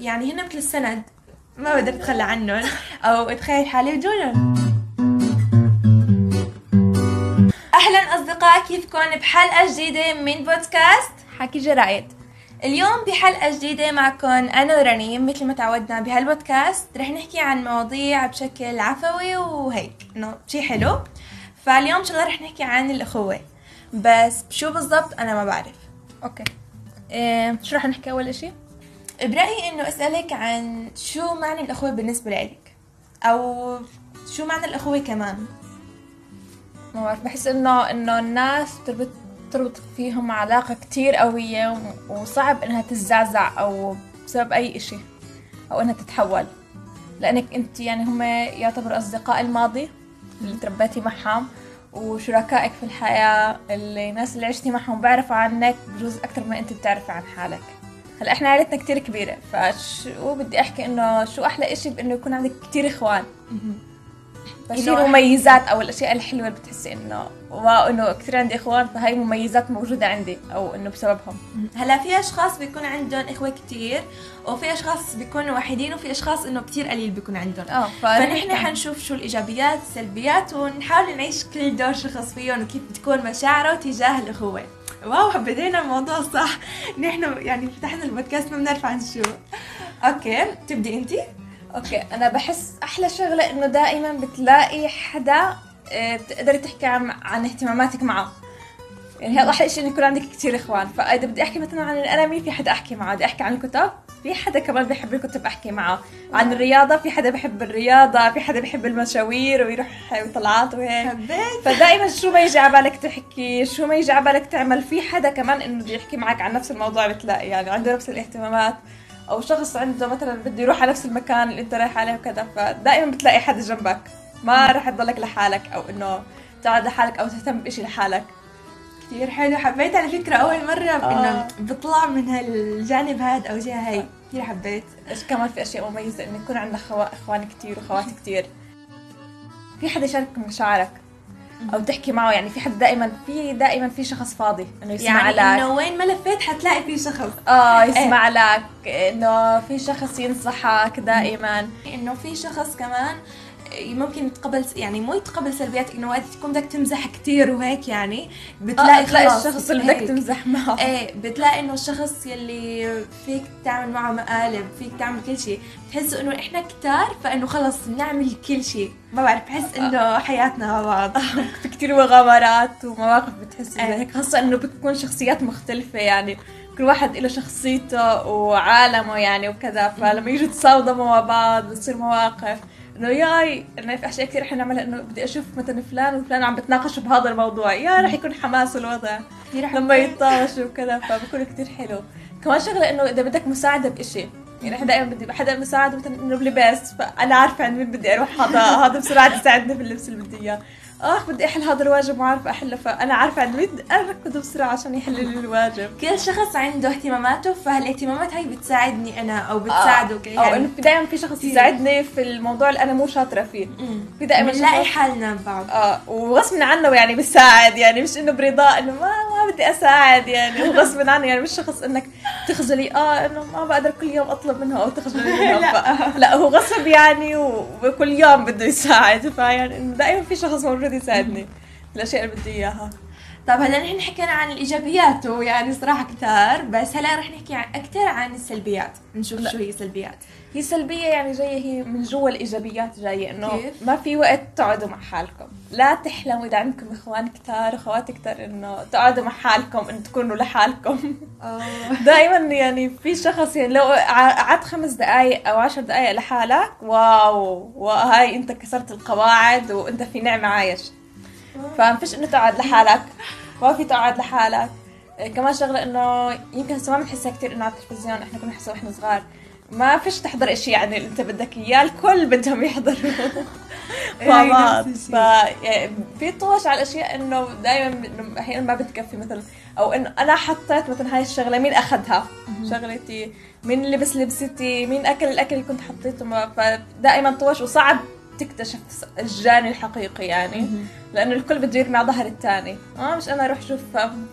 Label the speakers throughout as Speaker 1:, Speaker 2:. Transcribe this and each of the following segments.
Speaker 1: يعني هن مثل السند ما بقدر أتخلى عنهم. أو اتخيل حالي بدونهم أهلا أصدقاء كيفكم بحلقه جديده من بودكاست حكي جرايد. اليوم بحلقة جديدة معكم أنا ورنيم مثل ما تعودنا بهالبودكاست رح نحكي عن مواضيع بشكل عفوي وهيك إنه شي حلو. فاليوم إن شاء الله رح نحكي عن الأخوة. بس شو بالضبط أنا ما بعرف.
Speaker 2: أوكي. إيه شو رح نحكي أول إشي؟
Speaker 1: برأيي إنه أسألك عن شو معنى الأخوة بالنسبة لإلك أو شو معنى الأخوة كمان؟
Speaker 2: ما بعرف بحس إنه إنه الناس تربط تربط فيهم علاقة كتير قوية وصعب إنها تتزعزع أو بسبب أي إشي أو إنها تتحول. لأنك أنت يعني هم يعتبروا أصدقاء الماضي اللي تربيتي معهم وشركائك في الحياة اللي الناس اللي عشتي معهم بيعرفوا عنك بجوز أكثر ما أنت بتعرفي عن حالك. هلا إحنا عائلتنا كتير كبيرة فشو بدي أحكي إنه شو أحلى إشي بإنه يكون عندك كتير
Speaker 1: إخوان.
Speaker 2: شو المميزات أو الأشياء الحلوة اللي بتحسي إنه واو إنه كثير عندي إخوان فهي مميزات موجودة عندي أو إنه بسببهم.
Speaker 1: هلا في أشخاص بيكون عندهم إخوة كتير وفي أشخاص بيكونوا وحيدين وفي أشخاص إنه كتير قليل بيكون عندهم.
Speaker 2: آه
Speaker 1: فنحن حنشوف شو الإيجابيات السلبيات ونحاول نعيش كل دور شخص فيهم وكيف بتكون مشاعره تجاه الإخوة. Wow بدينا الموضوع صح. نحن يعني فتحنا البودكاست ما بنعرف عن شو. okay تبدي أنت؟
Speaker 2: okay أنا بحس أحلى شغلة إنه دائما بتلاقي حدا آه، بتقدري تحكي عن, اهتماماتك معه. يعني هذا أحلى شيء إنه يكون عندك كثير إخوان. فإذا بدي أحكي مثلا عن الأنمي في حدا أحكي معه. بدي أحكي عن الكتب في حدا كمان بيحب الكتب أحكي معه. عن الرياضة في حدا بيحب الرياضة في حدا بيحب المشاوير ويروح طلعات وهيك.
Speaker 1: حبيت.
Speaker 2: فدائما شو ما يجي على بالك تحكي شو ما يجي على بالك تعمل. في حدا كمان إنه بده يحكي معك عن نفس الموضوع بتلاقي. يعني عنده نفس الاهتمامات. أو شخص عنده مثلا بده يروح على نفس المكان اللي أنت رايح عليه وكذا. فدائما بتلاقي حدا جنبك. ما رح تضلك لحالك أو إنه تقعد لحالك أو تهتم بشيء لحالك.
Speaker 1: كثير حلو. حبيت على فكرة أول مرة
Speaker 2: آه.
Speaker 1: إنه بطلع من هالجانب هذا أو جهة هاي. كثير حبيت.
Speaker 2: إيش كمان في أشياء مميزة إنه يكون عندك خوا... إخوان كتير وخوات كتير. في حدا يشارك مشاعرك؟ أو تحكي معه. يعني في حد دائما في دائما في شخص فاضي إنه يسمع
Speaker 1: يعني
Speaker 2: لك.
Speaker 1: إنه وين ما لفيت حتلاقي في شخص.
Speaker 2: آه يسمع لك. إنه في شخص ينصحك دائما.
Speaker 1: إنه في شخص كمان ممكن يتقبل يعني مو يتقبل سلبيات إنه وقت تكون بدك تمزح كتير وهيك يعني
Speaker 2: بتلاقي تلاقي
Speaker 1: خلاص
Speaker 2: الشخص اللي بدك. تمزح معه.
Speaker 1: إيه بتلاقي إنه الشخص يلي فيك تعمل معه مقالب فيك تعمل كل شيء بتحسوا إنه إحنا كتار فإنه خلص بنعمل كل شيء. ما بعرف بحس إنه حياتنا مع بعض.
Speaker 2: في كتير مغامرات ومواقف بتحس
Speaker 1: إيه.
Speaker 2: هيك. خاصة إنه بتكون شخصيات مختلفة يعني كل واحد له شخصيته وعالمه يعني وكذا فلما يجوا تصادموا مع بعض بتصير مواقف. إنه ياي إنه في أشياء كثير رح نعملها إنه بدي أشوف مثلا فلان وفلان عم بتناقشوا بهذا الموضوع. يا رح يكون حماس الوضع
Speaker 1: كثير
Speaker 2: لما يتناقشوا وكذا فبكون كتير حلو. كمان شغلة إنه إذا بدك مساعدة بشيء يعني إحنا دائما بدي حدا مساعدة مثلا إنه بلبس فأنا عارفة عن مين بدي أروح هذا هذا بسرعة يساعدني في اللبس اللي بدي إياه. اخ بدي أحل هذا الواجب ما عارفة أحله فأنا عارفة عن مين اركض بسرعة عشان يحل لي الواجب.
Speaker 1: كل شخص عنده اهتماماته فهالاهتمامات هاي بتساعدني أنا أو بتساعده
Speaker 2: أو إنه في دائما في شخص
Speaker 1: كتير.
Speaker 2: يساعدني في الموضوع اللي أنا مو شاطرة فيه. في دائما
Speaker 1: بنلاقي حالنا ببعض
Speaker 2: آه وغصب عنه يعني بيساعد يعني مش إنه برضاه إنه ما ما بدي أساعد يعني غصب عنه يعني مش شخص إنك تخجلي آه إنه ما بقدر كل يوم أطلب منه أو تخجلي منه
Speaker 1: لا.
Speaker 2: لا هو غصب يعني وكل يوم بده يساعد فيعني إنه دائما في شخص موجود يساعدني. الأشياء اللي بدي إياها.
Speaker 1: طب هلا نحن حكينا عن الإيجابيات ويعني صراحة كثار بس هلا رح نحكي أكثر عن السلبيات نشوف
Speaker 2: لا.
Speaker 1: شو هي السلبيات.
Speaker 2: هي سلبية يعني جاية هي من جوا الإيجابيات جاية إنه؟ ما في وقت تقعدوا مع حالكم. لا تحلموا إذا عندكم إخوان كتار أخوات كتار إنه تقعدوا مع حالكم إنه تكونوا لحالكم. دائما يعني في شخص يعني لو قعدت خمس دقائق أو عشر دقائق لحالك واو وهاي أنت كسرت القواعد وأنت في نعمة عايش. فما فيش إنه تقعد لحالك. ما في تقعد لحالك. إيه، كمان شغلة إنه يمكن هسه ما بنحسها كتير إنه على التلفزيون. إحنا كنا نحسها وإحنا صغار. ما فيش تحضر إشي يعني اللي أنت بدك إياه. الكل بدهم يحضروا. مع بعض
Speaker 1: نفس
Speaker 2: ف. يعني في طوش على الأشياء إنه دائما إنه أحيانا ما بتكفي مثلا. أو إنه أنا حطيت مثلا هاي الشغلة مين أخذها؟ شغلتي. مين لبس لبستي؟ مين أكل الأكل اللي كنت حطيته؟ ما- فدائما طوش وصعب. تكتشف الجاني الحقيقي يعني. لأنه الكل بده يرمي على ظهر الثاني آه مش أنا أروح أشوف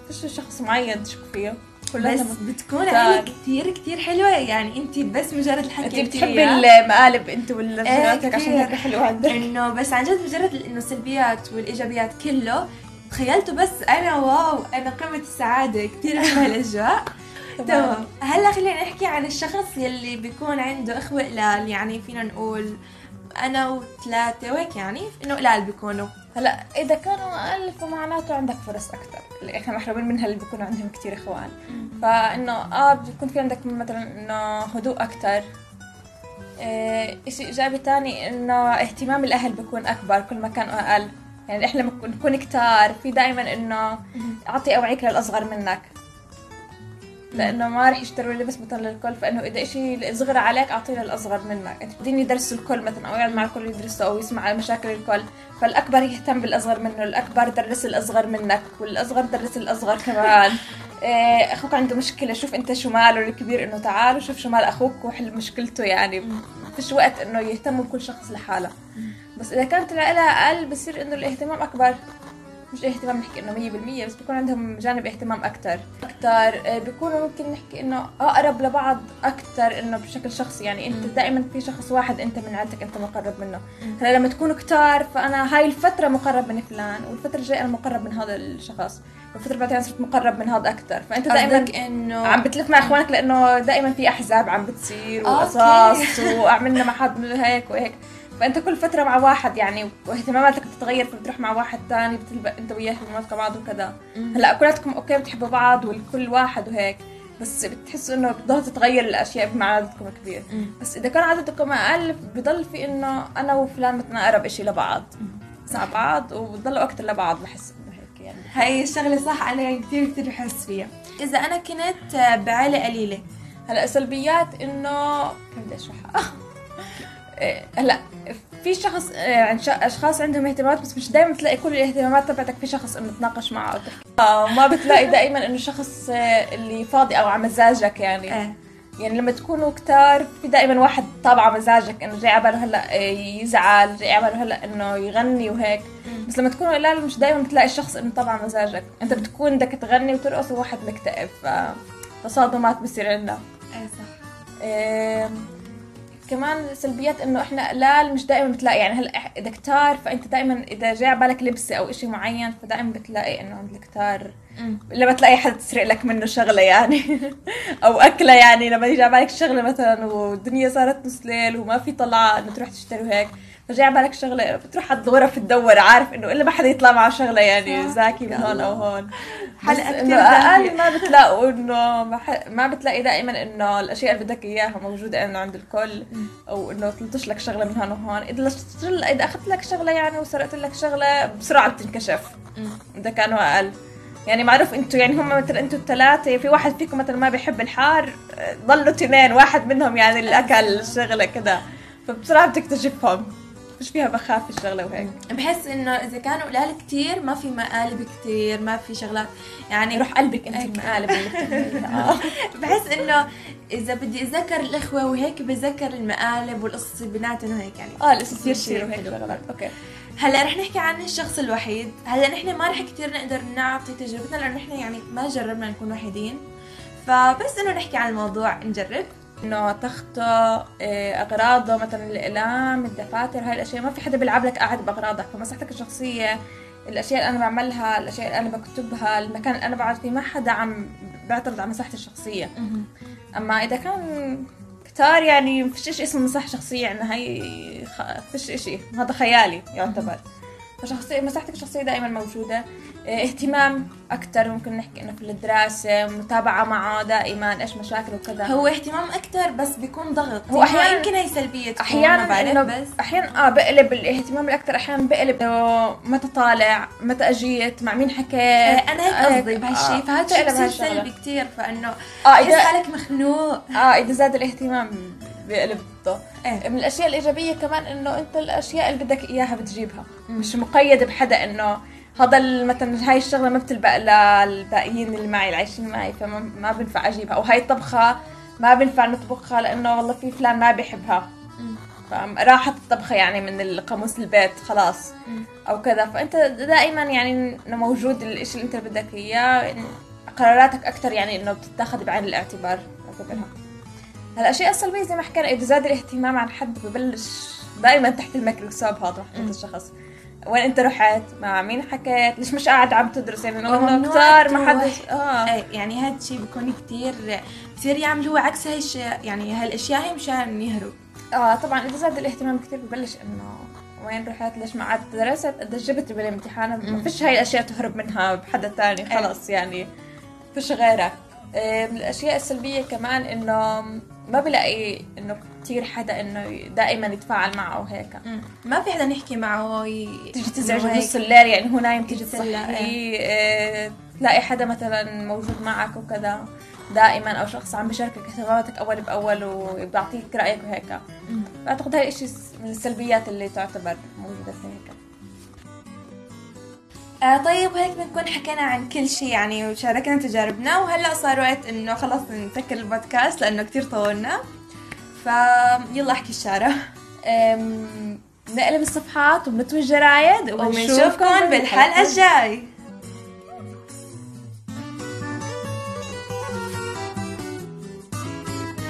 Speaker 2: فيش شخص معين تشك فيه.
Speaker 1: بس بتكون عيلة كثير كثير حلوة. يعني انت بس مجرد الحكي
Speaker 2: انت بتحبي المقالب أنت والشغلات
Speaker 1: إيه
Speaker 2: عشان هيك حلو عندك.
Speaker 1: إنه بس عن جد مجرد إنه السلبيات والإيجابيات كله تخيلته بس أنا واو أنا قمة السعادة. كثير بحب هالاجواء تمام. هلا خلينا نحكي عن الشخص يلي بيكون عنده أخوة قلال يعني فينا نقول أنا وثلاثة وهيك يعني؟ إنه قلال بيكونوا.
Speaker 2: هلا إذا كانوا أقل فمعناته عندك فرص أكثر اللي إحنا محرومين منها اللي بيكونوا عندهم كثير إخوان. فإنه آه بيكون في عندك مثلا إنه هدوء أكثر إيه شيء إيجابي ثاني إنه اهتمام الأهل بيكون أكبر كل ما كانوا أقل. يعني إحنا لما نكون كتار في دائما إنه أعطي أوعيك للأصغر منك. لأنه ما رح يشتروا لبس مثلا للكل فإنه إذا شيء صغر عليك أعطيه للأصغر منك. انت بدين يدرسوا الكل مثلا أو يقعد مع الكل يدرسوا أو يسمع مشاكل الكل فالأكبر يهتم بالأصغر منه الأكبر درس الأصغر منك والأصغر درس الأصغر كمان. إيه، أخوك عنده مشكلة شوف أنت شو ماله الكبير إنه تعال وشوف شو مال أخوك وحل مشكلته يعني. فيش وقت إنه يهتموا بكل شخص لحاله. بس إذا كانت العائلة أقل بصير إنه الاهتمام أكبر. مش اهتمام نحكي إنه 100% بس بيكون عندهم جانب اهتمام أكثر أكثر آه، بيكونوا ممكن نحكي إنه أقرب لبعض أكثر إنه بشكل شخصي. يعني أنت دائما في شخص واحد أنت من عيلتك أنت مقرب منه. هلا لما تكونوا كتار فأنا هاي الفترة مقرب من فلان والفترة الجاية أنا مقرب من هذا الشخص. والفترة بعدين صرت مقرب من هذا أكثر فأنت دائما
Speaker 1: إنه
Speaker 2: عم بتلف مع إخوانك لأنه دائما في أحزاب عم بتصير وقصص وعملنا مع حد هيك وهيك. فأنت كل فترة مع واحد يعني واهتماماتك بتتغير فبتروح مع واحد ثاني بتلبق أنت وياه اهتماماتك بعض وكذا. هلأ كلاتكم أوكي بتحبوا بعض والكل واحد وهيك بس بتحسوا إنه بتضل تتغير الأشياء بما عددكم كبير بس إذا كان عددكم أقل بضل في إنه أنا وفلان مثلا اقرب إشي لبعض. مع بعض وبضلوا أكثر لبعض بحس إنه هيك يعني.
Speaker 1: هاي الشغلة صح أنا كثير كثير بحس فيها. إذا أنا كنت بعائله قليلة
Speaker 2: هلأ سلبيات إنه بدي أشرحها؟ هلا في شخص يعني أشخاص عندهم اهتمامات بس مش دائما تلاقي كل الاهتمامات تبعتك في شخص إنه تناقش معه أو تحكي. آه ما بتلاقي دائما إنه شخص آه، اللي فاضي أو على مزاجك يعني.
Speaker 1: إيه.
Speaker 2: يعني لما تكونوا كتار في دائما واحد طابع مزاجك إنه جاي عباله هلا يزعل جاي عباله هلا إنه يغني وهيك. بس لما تكونوا قلال مش دائما بتلاقي الشخص إنه طابع مزاجك. أنت بتكون بدك تغني وترقص وواحد مكتئب فتصادمات بصير عندنا.
Speaker 1: إيه صح.
Speaker 2: إيه كمان سلبيات إنه إحنا قلال مش دائما بتلاقي يعني هلا إذا كتار فأنت دائما إذا جاء بالك لبسه أو شيء معين فدائما بتلاقي إنه عند الكتار لما تلاقي حدا تسرق لك منه شغلة يعني. أو أكلة يعني لما يجي على بالك شغلة مثلا والدنيا صارت نص ليل وما في طلعة إنه تروح تشتري وهيك. على بالك شغلة بتروح على الغرف تدور عارف إنه إلا ما حدا يطلع معه شغلة يعني زاكي من هون أو هون. حلقة إنه أقل ما بتلاقوا إنه ما بتلاقي دائما إنه الأشياء اللي بدك إياها موجودة إنه عند الكل أو إنه تلطش لك شغلة من هون وهون إذا إذا أخذت لك شغلة يعني وسرقت لك شغلة بسرعة بتنكشف. إذا كانوا أقل. يعني معروف أنتوا يعني هم مثلا أنتوا الثلاثه في واحد فيكم مثلا ما بيحب الحار ضلوا اثنين واحد منهم يعني اللي أكل. الشغله كذا فبسرعة بتكتشفهم. مش فيها بخاف الشغلة وهيك؟
Speaker 1: بحس إنه إذا كانوا قلال كتير ما في مقالب كتير ما في شغلات. يعني
Speaker 2: روح قلبك أنت المقالب اللي آه.
Speaker 1: بحس إنه إذا بدي أتذكر الإخوة وهيك بتذكر المقالب والقصص بيناتهم وهيك يعني.
Speaker 2: آه القصص يصير وهيك شغلات أوكي.
Speaker 1: هلأ رح نحكي عن الشخص الوحيد. هلأ نحن ما رح كثير نقدر نعطي تجربتنا لأنه نحن يعني ما جربنا نكون وحيدين. فبس إنه نحكي عن الموضوع نجرب.
Speaker 2: إنه تخته إيه، أغراضه مثلا الإقلام الدفاتر هاي الأشياء. ما في حدا بيلعب لك قاعد بأغراضك. فمساحتك الشخصية الأشياء اللي أنا بعملها الأشياء اللي أنا بكتبها المكان اللي أنا بقعد فيه ما حدا عم بيعترض على مساحتي الشخصية. أما إذا كان كتار يعني فيش اسمه مساحة شخصية. يعني هي فيش شيء هذا خيالي يعتبر. فشخصية مساحتك الشخصية دائما موجودة. إيه، اهتمام أكثر ممكن نحكي إنه في الدراسة متابعة معه دائما إيش مشاكل وكذا.
Speaker 1: هو اهتمام أكثر بس بيكون ضغط. هو أحيانا يمكن هي سلبية
Speaker 2: أحيانا إنه بس. أحيانا آه بقلب الاهتمام الأكثر أحيانا بقلب متى طالع متى أجيت مع مين حكيت.
Speaker 1: إيه أنا هيك
Speaker 2: آه،
Speaker 1: قصدي بهالشيء آه فهذا بصير سلبي كثير فإنه
Speaker 2: آه إذا
Speaker 1: حالك مخنوق.
Speaker 2: آه إذا زاد الاهتمام. بقلب ضده
Speaker 1: إيه؟
Speaker 2: من الأشياء الإيجابية كمان إنه أنت الأشياء اللي بدك إياها بتجيبها. مم. مش مقيد بحدا إنه هذا مثلا هاي الشغلة ما بتلبق للباقيين اللي معي اللي عايشين معي فما ما بنفع أجيبها. أو هاي الطبخة ما بنفع نطبخها لأنه والله في فلان ما بيحبها. راحت الطبخة يعني من القاموس البيت خلاص. أو كذا. فأنت دائما يعني إنه موجود الإشي اللي أنت بدك إياه. قراراتك أكثر يعني إنه بتتاخذ بعين الاعتبار. اعتبرها الاشياء السلبيه زي ما حكينا إذا زاد الاهتمام عن حد ببلش دائما تحت الميكروسكوب هذا حتى الشخص. وين أنت رحت؟ مع مين حكيت؟ ليش مش قاعد عم تدرس؟ يعني إنه كثار ما حد
Speaker 1: آه. إيه يعني هذا الشيء بيكون كثير كثير يعملوا عكس هاي يعني هالأشياء هي مشان يهرب.
Speaker 2: آه طبعا إذا زاد الاهتمام كثير ببلش إنه وين رحت؟ ليش ما قعدت درست؟ قديش جبت بالامتحان ما فيش هاي الأشياء تهرب منها بحدا تاني إيه. خلص يعني. فيش غيرك إيه، من الأشياء السلبية كمان إنه ما بلاقي إنه كثير حدا إنه دائما يتفاعل معه وهيك
Speaker 1: ما في حدا يحكي معه
Speaker 2: تيجي تزعجه بنص الليل يعني هو نايم تيجي تصحيه إيه. تلاقي حدا مثلا موجود معك وكذا دائما أو شخص عم بشاركك اهتماماتك أول بأول وبيعطيك رأيك وهيك. بعتقد هاي الشيء من السلبيات اللي تعتبر موجودة في هيك.
Speaker 1: آه طيب هيك بنكون حكينا عن كل شيء يعني وشاركنا تجاربنا وهلأ صار وقت إنه خلص نسكر البودكاست لأنه كتير طولنا. فيلا أحكي الشارع.
Speaker 2: نقلب الصفحات وبنطوي الجرايد
Speaker 1: وبنشوفكم بالحلقة. الجاي.